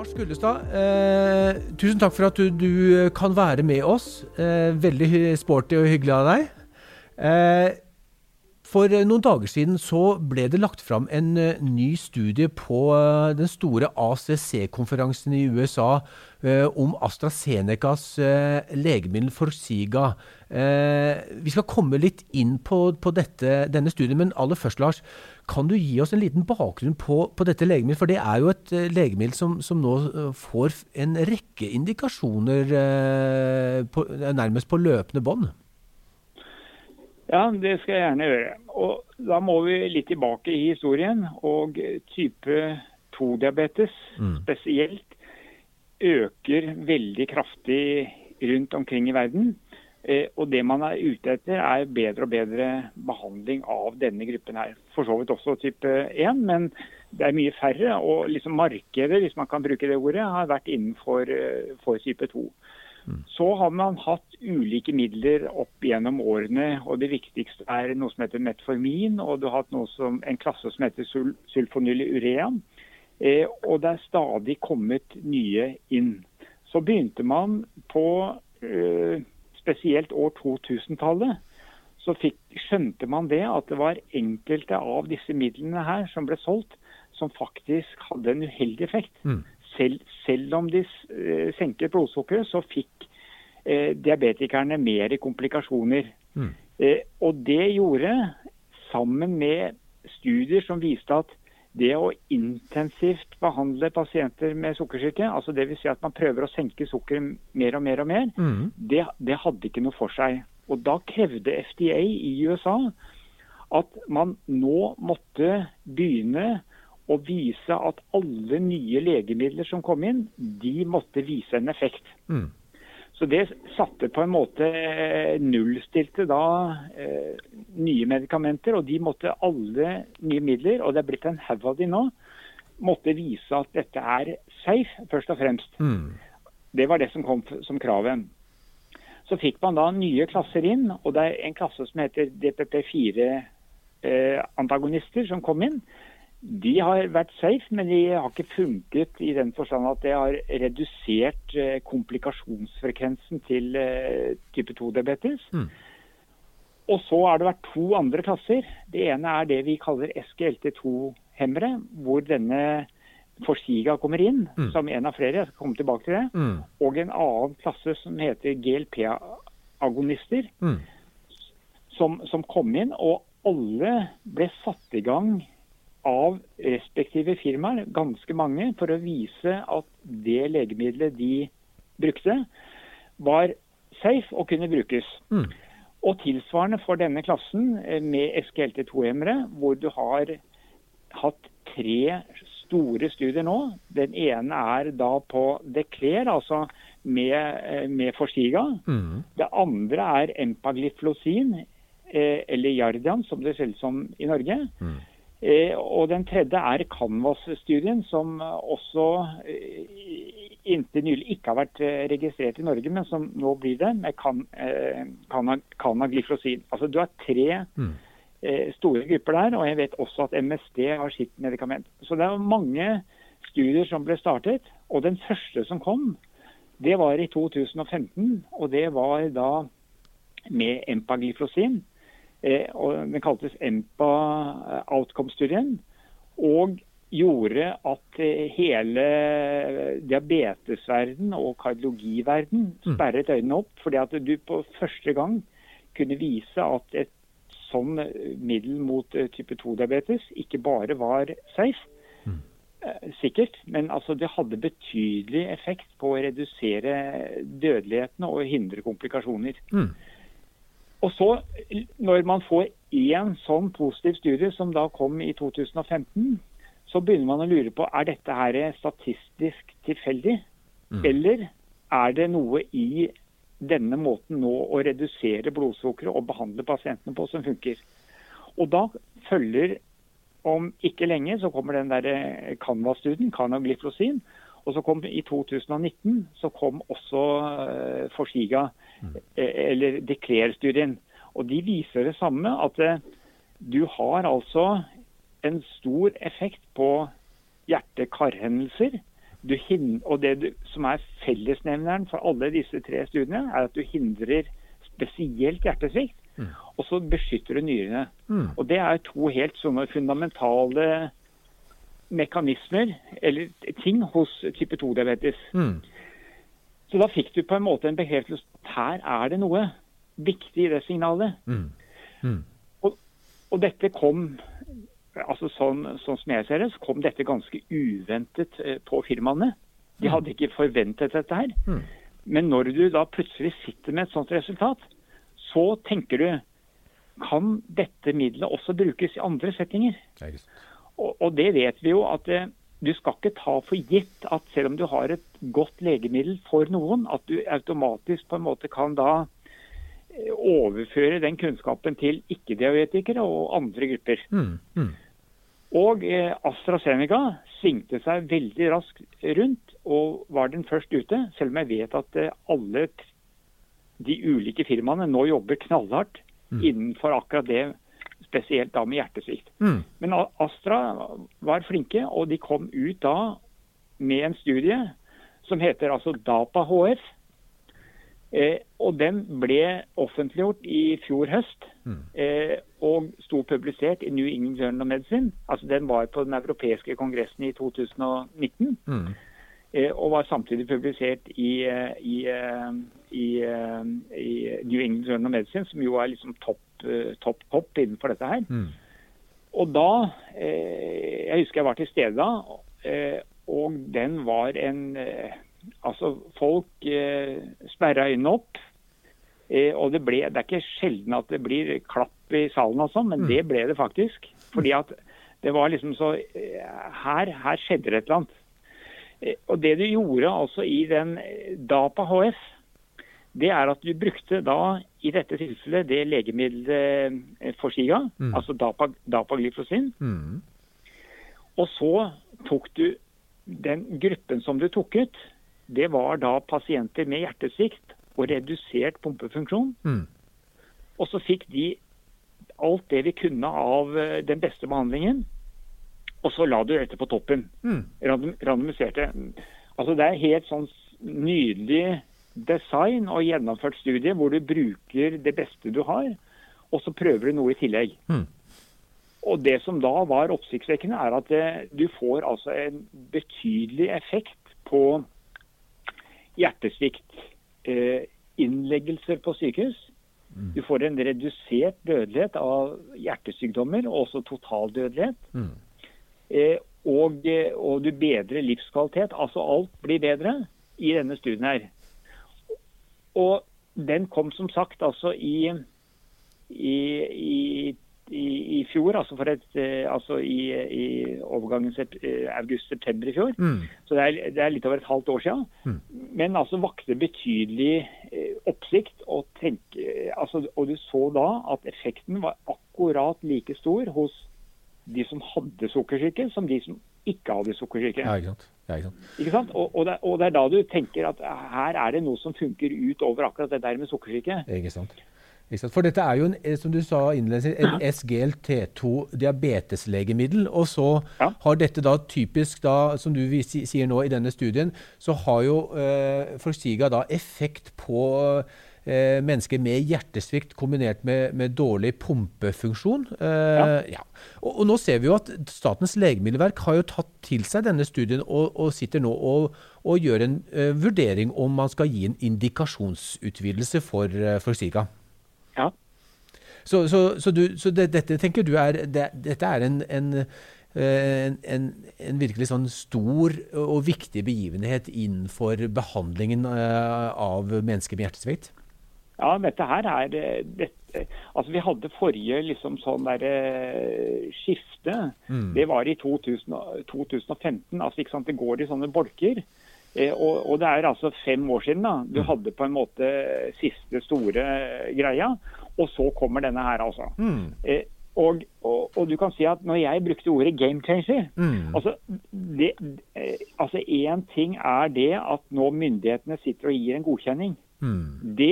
Lars Gullestad, eh, tusen takk for at du, du, kan være med oss. Eh, veldig sporty og hyggelig av deg. Eh, for noen dager siden så ble det lagt fram en uh, ny studie på uh, den store ACC-konferansen i USA om AstraZenecas legemiddel Forsiga. vi skal komme litt inn på dette, denne studien, men aller først, Lars. Kan du gi oss en liten bakgrunn på, på dette legemiddelet? For det er jo et legemiddel som, som nå får en rekke indikasjoner på, nærmest på løpende bånd. Ja, det skal jeg gjerne gjøre. Og Da må vi litt tilbake i historien. Og type 2-diabetes mm. spesielt øker veldig kraftig rundt omkring i verden. Eh, og det man er ute etter, er bedre og bedre behandling av denne gruppen her. For så vidt også type 1, men det er mye færre. Og liksom markedet, hvis man kan bruke det ordet, har vært innenfor eh, for type 2. Så har man hatt ulike midler opp gjennom årene. og Det viktigste er noe som heter metformin, og du har hatt noe som, en klasse som heter sul sulfonylurean. Eh, og det er stadig kommet nye inn. Så begynte man på eh, spesielt år 2000-tallet. Så fikk, skjønte man det at det var enkelte av disse midlene her som ble solgt, som faktisk hadde en uheldig effekt. Mm selv, selv om de eh, senket blodsukkeret, så fikk eh, diabetikerne mer komplikasjoner. Mm. Eh, og det gjorde, sammen med studier som viste at det å intensivt behandle pasienter med sukkersyke, altså dvs. Si at man prøver å senke sukkeret mer og mer og mer, mm. det, det, hadde ikke noe for seg. Og Da krevde FDA i USA at man nå måtte begynne å vise at alle nye legemidler som kom inn, de måtte vise en effekt. Mm. Så det satte på en måte eh, nullstilte da eh, nye medikamenter. Og de måtte alle nye midler, og det er blitt en haug av de nå, måtte vise at dette er safe, først og fremst. Mm. Det var det som kom som kravet. Så fikk man da nye klasser inn, og det er en klasse som heter DPP4 eh, som kom inn. De har vært safe, men de har ikke funket i den forstand at det har redusert eh, komplikasjonsfrekvensen til eh, type 2-diabetes. Mm. Og så har det vært to andre klasser. Det ene er det vi kaller SGLT2-hemmere, hvor denne Forsiga kommer inn mm. som en av flere. Jeg skal komme tilbake til det. Mm. Og en annen klasse som heter GLP-agonister, mm. som, som kom inn. Og alle ble satt i gang av respektive firmaer, ganske mange, for å vise at det legemiddelet de brukte, var safe og kunne brukes. Mm. Og tilsvarende for denne klassen eh, med SGLT2-hemmere, hvor du har hatt tre store studier nå. Den ene er da på Declare, altså med, eh, med Forsiga. Mm. Det andre er empagliflosin, eh, eller Jardian, som det selges som i Norge. Mm. Eh, og Den tredje er Canvas-studien, som også eh, inntil nylig ikke har vært eh, registrert i Norge, men som nå blir det med canaglyfrosin. Altså Du har tre mm. store grupper der, og jeg vet også at MSD har sitt medikament. Så det er mange studier som ble startet. Og den første som kom, det var i 2015. Og det var da med empagliflosin. Eh, Den kaltes EMPA eh, Outcome-studien. Og gjorde at eh, hele diabetesverden og kardiologiverden mm. sperret øynene opp. fordi at du på første gang kunne vise at et sånn middel mot type 2-diabetes ikke bare var safe, mm. sikkert, men altså det hadde betydelig effekt på å redusere dødeligheten og hindre komplikasjoner. Mm. Og så, når man får én sånn positiv studie, som da kom i 2015, så begynner man å lure på er dette her statistisk tilfeldig. Mm. Eller er det noe i denne måten nå å redusere blodsukkeret og behandle pasientene på som funker. Og da følger om ikke lenge så kommer den der Canva-studien, Canagliflosin. Og så kom i 2019 så kom også uh, Forsiga Eh, eller Declare-studien. Og De viser det samme, at eh, du har altså en stor effekt på hjerte-karhendelser Du og det du, som er fellesnevneren for alle disse tre studiene, er at du hindrer spesielt hjertesvikt. Mm. Og så beskytter du nyrene. Mm. Og det er to helt sånne fundamentale mekanismer, eller ting, hos type 2-diabetes. Mm. Så da fikk du på en måte en bekreftelse her er det noe viktig i det signalet. Mm. Mm. Og dette kom altså sånn, sånn som jeg ser det, så kom dette ganske uventet eh, på firmaene. De Mm. hadde ikke forventet dette her. Mm. Men når du da plutselig sitter med et sånt resultat, så tenker du kan dette middelet også brukes i andre settinger? Og, og det vet vi jo at eh, du skal ikke ta for gitt at selv om du har et godt legemiddel for noen, at du automatisk på en måte kan da eh, overføre den kunnskapen til ikke-diabetikere og andre grupper. Mm. Mm. Og eh, AstraZeneca svingte seg veldig raskt rundt og var den først ute, selv om jeg vet at eh, alle de ulike firmaene nå jobber knallhardt Mm. innenfor akkurat det, spesielt da med hjertesvikt. Mm. Men Astra var flinke, og de kom ut da med en studie som heter altså DAPA-HF. Eh, og den ble offentliggjort i fjor høst. Mm. Eh, og sto publisert i New England Journal of Medicine. Altså Den var på den europeiske kongressen i 2019. Mm. Eh, og var samtidig publisert i, eh, i, eh, i, eh, i New England Journal of Medicine, som jo er liksom topp topp, topp innenfor dette her. Mm. Og da eh, Jeg husker jeg var til stede da, eh, og den var en eh, Altså, folk eh, sperra øynene opp. Eh, og det ble Det er ikke sjelden at det blir klapp i salen og sånn, men Mm. det ble det faktisk. Fordi at det var liksom så eh, Her, her skjedde det et eller annet. Eh, og det du gjorde altså i den eh, DAPA HF, det er at du brukte da i dette tilfellet det legemiddelet Forsiga, Mm. altså dapa, dapaglyfosin. Mm. Og så tok du den gruppen som du tok ut, det var da pasienter med hjertesvikt og redusert pumpefunksjon. Mm. Og så fikk de alt det vi kunne av eh, den beste behandlingen. Og så la du dette på toppen. Mm. Random, randomiserte. Altså det er helt sånn nydelig design og gjennomført studie hvor du bruker det beste du har, og så prøver du noe i tillegg. Mm. Og det som da var oppsiktsvekkende, er at det, du får altså en betydelig effekt på hjertesvikt innleggelser på sykehus. Du får en redusert dødelighet av hjertesykdommer, og også totaldødelighet. Mm. Eh, og, eh, og du bedrer livskvalitet. Altså alt blir bedre i denne studien her. Og den kom som sagt altså i, i, i, i, i fjor, altså, for et, eh, altså i, i overgangen eh, august-september i fjor. Mm. Så det er, det er litt over et halvt år siden. Mm. Men altså vakte betydelig eh, oppsikt. Og, tenke, altså, og du så da at effekten var akkurat like stor hos de som hadde sukkersyke, som de som ikke hadde sukkersyke. Ja, ikke sant. Ja, ikke sant. Ikke sant? Og, og, det, og det er da du tenker at her er det noe som funker utover akkurat det der med sukkersyke. Ikke sant. Ikke sant? For dette er jo, en, eh, som du sa innledningsvis, en SGLT2 diabeteslegemiddel. Og så Ja. har dette da typisk, da, som du sier nå i denne studien, så har jo eh, Forsiga da effekt på eh, mennesker med hjertesvikt kombinert med, med dårlig pumpefunksjon. Eh, ja. Og, og nå ser vi jo at Statens legemiddelverk har jo tatt til seg denne studien og, og sitter nå og, og gjør en eh, vurdering om man skal gi en indikasjonsutvidelse for uh, Forxiga. Ja. Så, så, så, du, så det, dette tenker du er det, Dette er en, en, eh, en, en, en virkelig sånn stor og viktig begivenhet innenfor behandlingen eh, av mennesker med hjertesvikt? Ja, dette her er eh, dette, Altså, vi hadde forrige liksom sånn der eh, skifte. Mm. Det var i 2000, 2015. Altså, ikke sant, det går i sånne bolker. Eh, og, og det er altså fem år siden da, du hadde på en måte siste store greia. Og så kommer denne her, altså. Mm. Eh, og, og, og du kan si at når jeg brukte ordet game changer Mm. Altså, det, altså én ting er det at nå myndighetene sitter og gir en godkjenning. Mm. Det,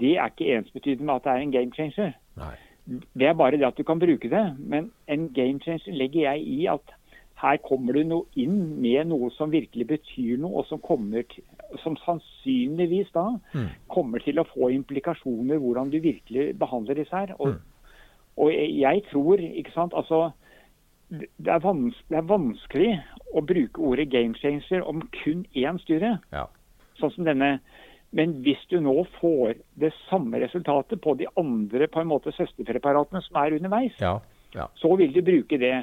det er ikke ensbetydende med at det er en game changer. Nei. Det er bare det at du kan bruke det. Men en game changer legger jeg i at her kommer du noe inn med noe som virkelig betyr noe, og som, kommer som sannsynligvis da mm. kommer til å få implikasjoner hvordan du virkelig behandler disse her. Og, mm. og jeg tror, ikke sant altså det er, det er, vanskelig å bruke ordet game changer om kun én styre. ja. sånn som denne. Men hvis du nå får det samme resultatet på de andre på en måte søsterpreparatene som er underveis, ja. Ja. så vil du bruke det.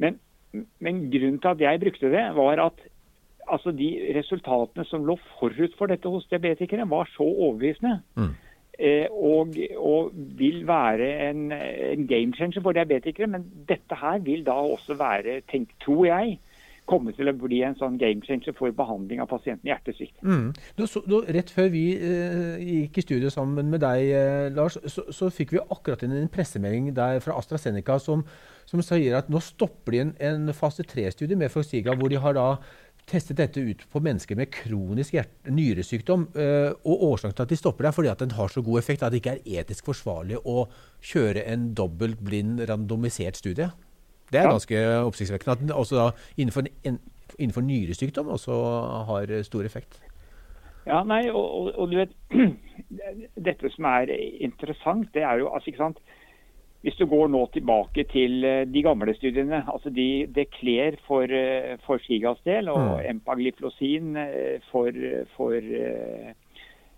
Men men grunnen til at jeg brukte det, var at altså, de resultatene som lå forut for dette hos diabetikere, var så overbevisende. Mm. Eh, og, og, vil være en, en game changer for diabetikere. Men dette her vil da også være, tenk, tror jeg, komme til å bli en sånn game changer for behandling av pasienten med hjertesvikt. Mm. rett før vi eh, gikk i studio sammen med deg, eh, Lars, så, så, fikk vi akkurat inn en pressemelding der fra AstraZeneca som, som sier at nå stopper de en, en fase 3-studie med Forxiga, hvor de har da testet dette ut på mennesker med kronisk nyresykdom. Uh, og Årsaken til at de stopper det, er fordi at den har så god effekt at det ikke er etisk forsvarlig å kjøre en dobbelt blind, randomisert studie. Det er ganske oppsiktsvekkende. At også da innenfor, en, innenfor nyresykdom også har stor effekt. Ja, nei, og, og, og, du vet Dette som er interessant, det er jo altså, ikke sant, Hvis du går nå tilbake til eh, de gamle studiene, altså de Declaire for, eh, for Skigas del og mm. empagliflosin eh, for, for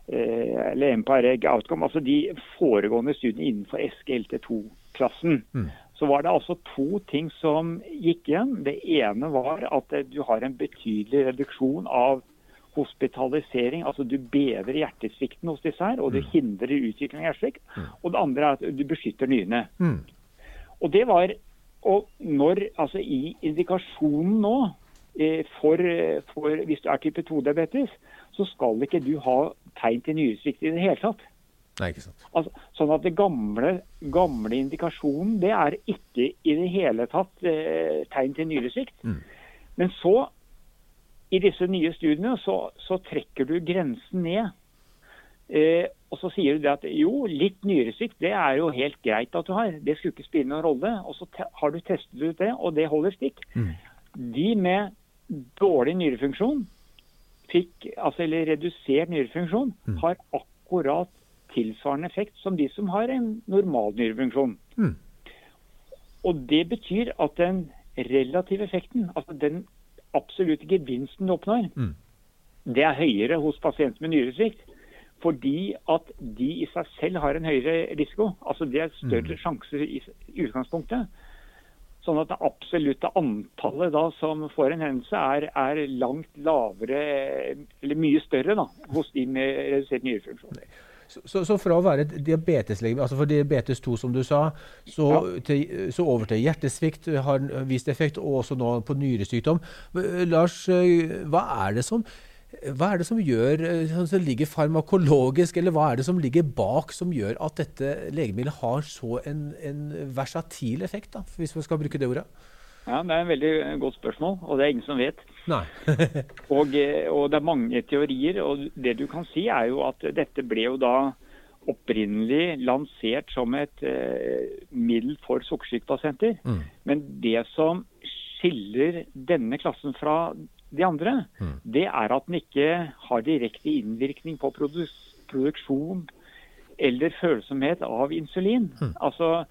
eller Empareg Outcome, altså de foregående studiene innenfor SGLT2-klassen. Mm så var det altså to ting som gikk igjen. Det ene var at du har en betydelig reduksjon av hospitalisering. Altså du bedrer hjertesvikten hos disse her, og du mm. hindrer utvikling av hjertesvikt. Mm. Og det andre er at du beskytter nyrene. Mm. Og det var og når, altså I indikasjonen nå eh, for, for, hvis du er type 2-diabetes, så skal ikke du ha tegn til nyresvikt i det hele tatt. Nei, ikke sant. Altså, sånn at det gamle, gamle, indikasjonen det er ikke i det hele tatt eh, tegn til nyresvikt. Mm. Men så, i disse nye studiene, så, så trekker du grensen ned. Eh, og så sier du det at jo, litt nyresvikt det er jo helt greit at du har. Det skulle ikke spille noen rolle. Og så har du testet ut det, og det holder stikk. Mm. De med dårlig nyrefunksjon, fikk, altså, eller redusert nyrefunksjon, mm. har akkurat tilsvarende effekt som de som har en normal nyrefunksjon. Mm. Og Det betyr at den relative effekten, altså den absolutte gevinsten du oppnår, mm. det er høyere hos pasienter med nyresvikt. Fordi at de i seg selv har en høyere risiko. Altså Det er større mm. sjanser i, utgangspunktet. Sånn at det absolutte antallet da som får en hendelse, er, er, langt lavere, eller mye større, da, hos de med redusert nyrefunksjon. Så, så, fra å være et diabeteslegeme, altså for diabetes 2 som du sa, så, ja. til, så, over til hjertesvikt har vist effekt, og også nå på nyresykdom. Lars, hva er det som, er det som gjør, sånn som ligger farmakologisk, eller hva er det som ligger bak som gjør at dette legemiddelet har så en, en versatil effekt, da, hvis vi skal bruke det ordet? Ja, Det er et veldig godt spørsmål, og det er ingen som vet. Og, eh, og, det er mange teorier. og Det du kan si, er jo at dette ble jo da opprinnelig lansert som et eh, middel for sukkersykepasienter. Mm. Men det som skiller denne klassen fra de andre, mm. det er at den ikke har direkte innvirkning på produk produksjon eller følsomhet av insulin. Mm. Altså,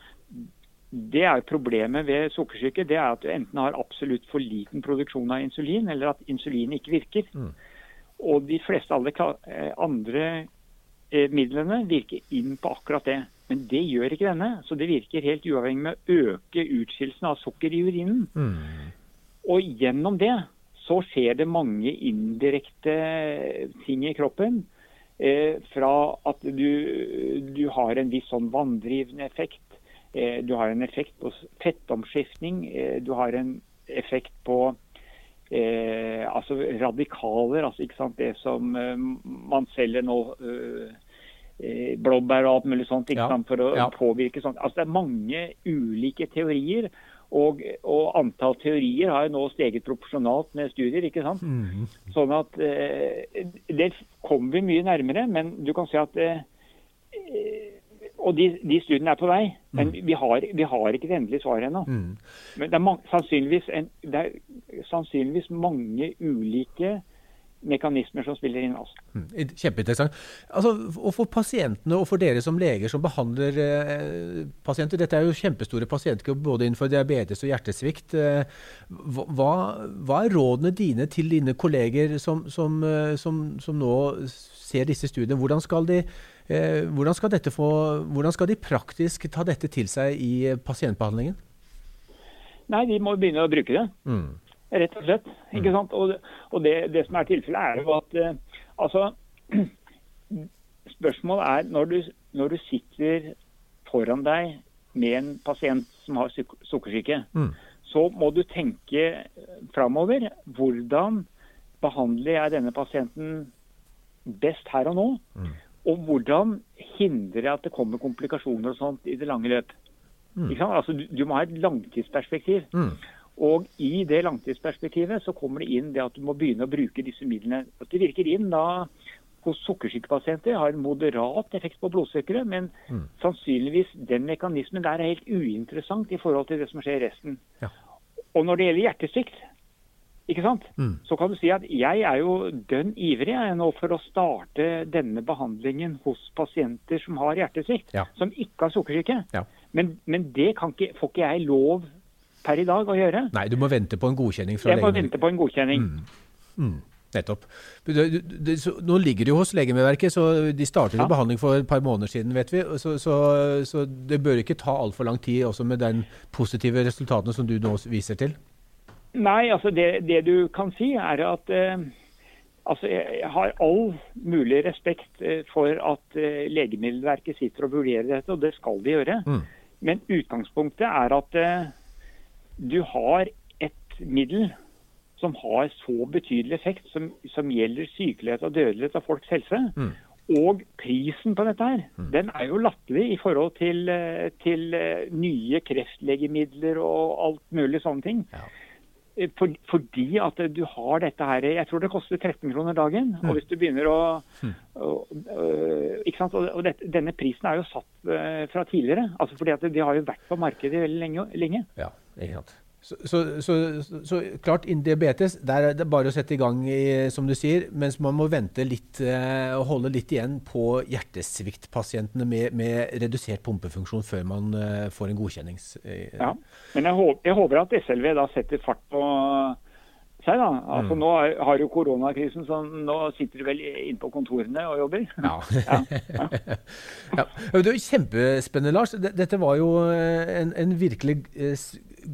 det er Problemet ved sukkersyke det er at du enten har absolutt for liten produksjon av insulin, eller at insulin ikke virker. Mm. Og de fleste alle eh, andre eh, midlene virker inn på akkurat det. Men det gjør ikke denne. Så det virker helt uavhengig med å øke utskillelsen av sukker i urinen. Mm. Og gjennom det så skjer det mange indirekte ting i kroppen. Eh, fra at du, du, har en viss sånn vanndrivende effekt du har en effekt på fettomskiftning. Eh, du har en effekt på eh, altså radikaler. altså Det som eh, man selger nå. Eh, blåbær og alt mulig sånt ja. for å ja. påvirke sånt. Altså Det er mange ulike teorier. Og, og, antall teorier har jo nå steget proporsjonalt med studier. ikke sant? Mm. Sånn at eh, Det kommer vi mye nærmere, men du kan si at og de, de, studiene er på vei, men mm. vi, har, vi, har, ikke det endelige svaret ennå. Mm. Men det er, sannsynligvis en, det er sannsynligvis mange ulike mekanismer som spiller inn. Altså. Mm, kjempeinteressant. Altså, og For pasientene og for dere som leger som behandler eh, pasienter, dette er jo kjempestore pasientgrupper både innenfor diabetes og hjertesvikt. Eh, hva, hva, er rådene dine til dine kolleger som, som, eh, som, som nå ser disse studiene? Hvordan skal, de, hvordan, skal få, hvordan skal de praktisk ta dette til seg i pasientbehandlingen? Nei, de må begynne å bruke det. Mm. Rett og slett. ikke mm. sant? Og, og det, det, som er tilfellet, er jo at uh, altså Spørsmålet er når du, når du, sitter foran deg med en pasient som har sukkersyke, mm. så må du tenke framover. Hvordan behandler jeg denne pasienten best her og nå? Mm. Og hvordan hindrer jeg at det kommer komplikasjoner og sånt i det lange løp? Mm. Altså, du, du, må ha et langtidsperspektiv. Mm. Og i det langtidsperspektivet så kommer det inn det at du må begynne å bruke disse midlene. At det virker inn da hos sukkersykepasienter har en moderat effekt på blodsukkeret, men mm. sannsynligvis den mekanismen der er helt uinteressant i forhold til det som skjer i resten. Ja. Og når det gjelder hjertesvikt, ikke sant? Mm. så kan du si at jeg er jo dønn ivrig jeg, nå for å starte denne behandlingen hos pasienter som har hjertesvikt, ja. som ikke har sukkersyke. Ja. Men, men, det ikke, får ikke jeg lov per i dag å gjøre. Nei, du må vente på en godkjenning fra legen. Jeg må vente på en godkjenning. Mm. Mm. Nettopp. Nå ligger det jo hos Legemiddelverket, så de startet ja. behandling for et par måneder siden, vet vi. Så, så, så det bør ikke ta altfor lang tid også med den positive resultatene som du nå viser til? Nei, altså det, det du kan si er at eh, altså jeg har all mulig respekt eh, for at eh, Legemiddelverket sitter og vurderer dette, og det skal de gjøre. Mm. Men utgangspunktet er at eh, du har et middel som har så betydelig effekt som, som gjelder sykelighet og dødelighet av folks helse. Mm. Og prisen på dette her, mm. den er jo latterlig i forhold til, eh, til, eh, nye kreftlegemidler og alt mulig sånne ting. Ja. Eh, for, fordi at du har dette her Jeg tror det koster 13 kroner dagen. Mm. Og hvis du begynner å, mm. å, å ikke sant? Og, dette, denne prisen er jo satt uh, fra tidligere. altså fordi at de har jo vært på markedet veldig lenge. lenge. Ja. Ikke sant. Så, så, så, så, klart, innen diabetes der er det bare å sette i gang, i, som du sier, mens man må vente litt eh, og holde litt igjen på hjertesviktpasientene med, med redusert pumpefunksjon før man uh, får en godkjennings... Eh. Ja, men jeg håper, jeg håper, at SLV da setter fart på seg. da. Altså mm. Nå har jo koronakrisen, så nå sitter de vel inne på kontorene og jobber. Ja. ja, ja. ja. Det er jo kjempespennende, Lars. Dette var jo en, en virkelig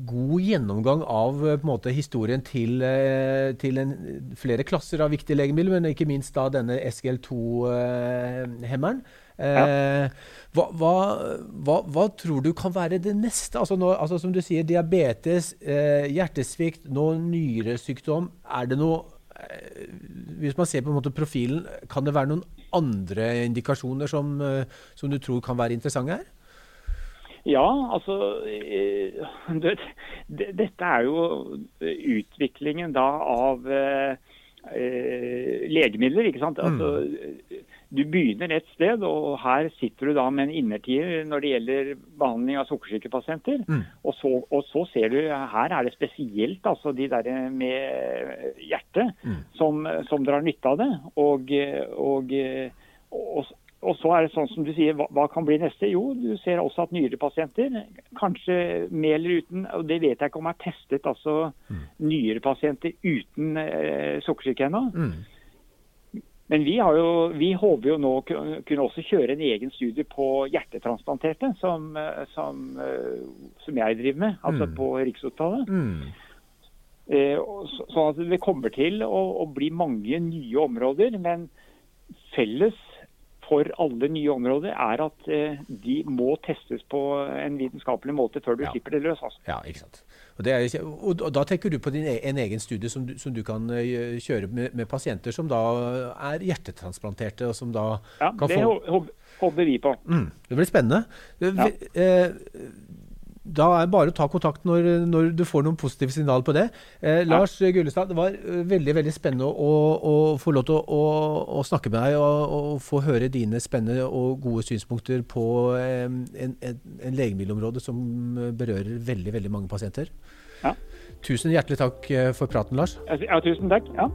god gjennomgang av eh, måte, historien til, eh, til en, flere klasser av viktige legemidler, men ikke minst da denne SGL2-hemmeren. Eh, ja. Hva, hva, hva, hva, tror du kan være det neste? Altså, nå, altså Som du sier, diabetes, eh, hjertesvikt, nå nyresykdom. Er det noe eh, Hvis man ser på en måte profilen, kan det være noen andre indikasjoner som, som du tror kan være interessante her? Ja, altså eh, det, det, Dette er jo utviklingen da av eh, eh, legemidler. ikke sant? Mm. Altså, du begynner et sted, og her sitter du da med en innertier når det gjelder behandling av sukkersykepasienter. Mm. Og, så, og, så, ser du her er det spesielt altså de der med hjertet mm. som, som, drar nytte av det. Og, og, og, og så er det sånn som du sier, hva, hva, kan bli neste? Jo, du ser også at nyrepasienter, kanskje med eller uten, og det vet jeg ikke om er testet, altså mm. nyrepasienter uten eh, sukkersyke ennå. Mm. Men vi, jo, vi, håper jo nå å kunne også kjøre en egen studie på hjertetransplanterte, som, eh, som, eh, som jeg driver med, altså mm. på Rikshospitalet. Mm. Eh, sånn at det kommer til å, å bli mange nye områder, men felles for alle nye områder er at eh, de må testes på en vitenskapelig måte før du ja. slipper det løs. Altså. Ja, ikke sant. Og, er, og, Da tenker du på din, e, en egen studie som du, som du kan uh, kjøre med, med, pasienter som da er hjertetransplanterte, og som da ja, kan få Ja, det håper vi på. Mm, det blir spennende. Ja. Eh, da er det bare å ta kontakt når, når du får noen positive signaler på det. Eh, Lars Gullestad, det var eh, veldig veldig spennende å, å få lov til å, å, å, snakke med deg og, og, få høre dine spennende og gode synspunkter på eh, en, en, en legemiddelområde som berører veldig, veldig mange pasienter. Ja. Tusen hjertelig takk for praten, Lars. Ja, tusen takk. Ja.